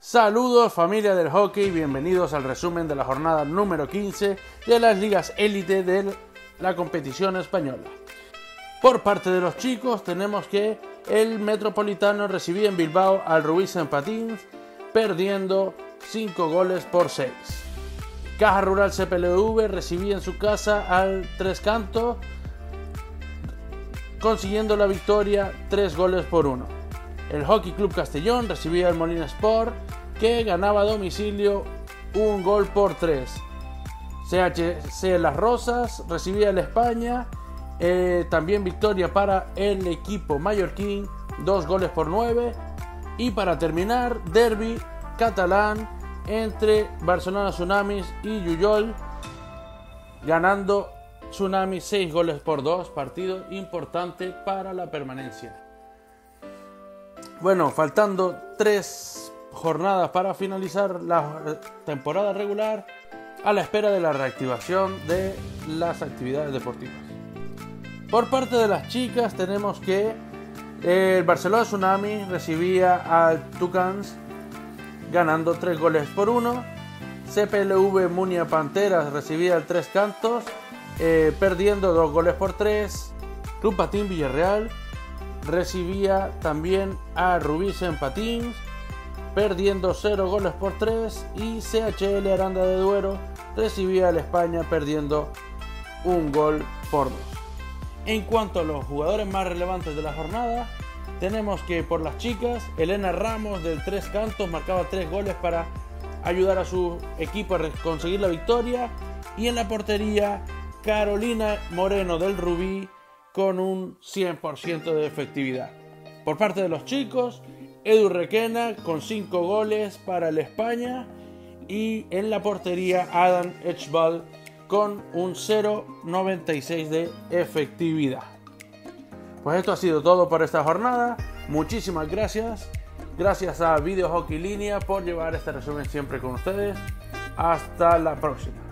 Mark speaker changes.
Speaker 1: Saludos familia del hockey, bienvenidos al resumen de la jornada número 15 de las ligas élite de la competición española. Por parte de los chicos tenemos que el Metropolitano recibía en Bilbao al Rubí en Patins, perdiendo 5 goles por 6. Caja Rural CPLV recibía en su casa al Tres Canto, consiguiendo la victoria 3 goles por 1. El Hockey Club Castellón recibía al Molina Sport que ganaba a domicilio un gol por tres. CHC Las Rosas recibía al España. Eh, también victoria para el equipo mallorquín, dos goles por nueve. Y para terminar, derby catalán entre Barcelona Tsunamis y Yuyol, ganando Tsunami seis goles por dos, partido importante para la permanencia. Bueno, faltando tres jornadas para finalizar la temporada regular a la espera de la reactivación de las actividades deportivas. Por parte de las chicas tenemos que el Barcelona Tsunami recibía al Tucans ganando tres goles por uno. CPLV Munia Panteras recibía el Tres Cantos eh, perdiendo dos goles por tres. Club Patín Villarreal recibía también a Rubí en Patins, perdiendo 0 goles por 3 y CHL Aranda de Duero recibía al España perdiendo un gol por 2. En cuanto a los jugadores más relevantes de la jornada, tenemos que por las chicas, Elena Ramos del Tres Cantos marcaba 3 goles para ayudar a su equipo a conseguir la victoria y en la portería Carolina Moreno del Rubí con un 100% de efectividad. Por parte de los chicos, Edu Requena con 5 goles para el España y en la portería Adam Edgeball con un 0.96 de efectividad. Pues esto ha sido todo por esta jornada. Muchísimas gracias. Gracias a Video Hockey Línea por llevar este resumen siempre con ustedes. Hasta la próxima.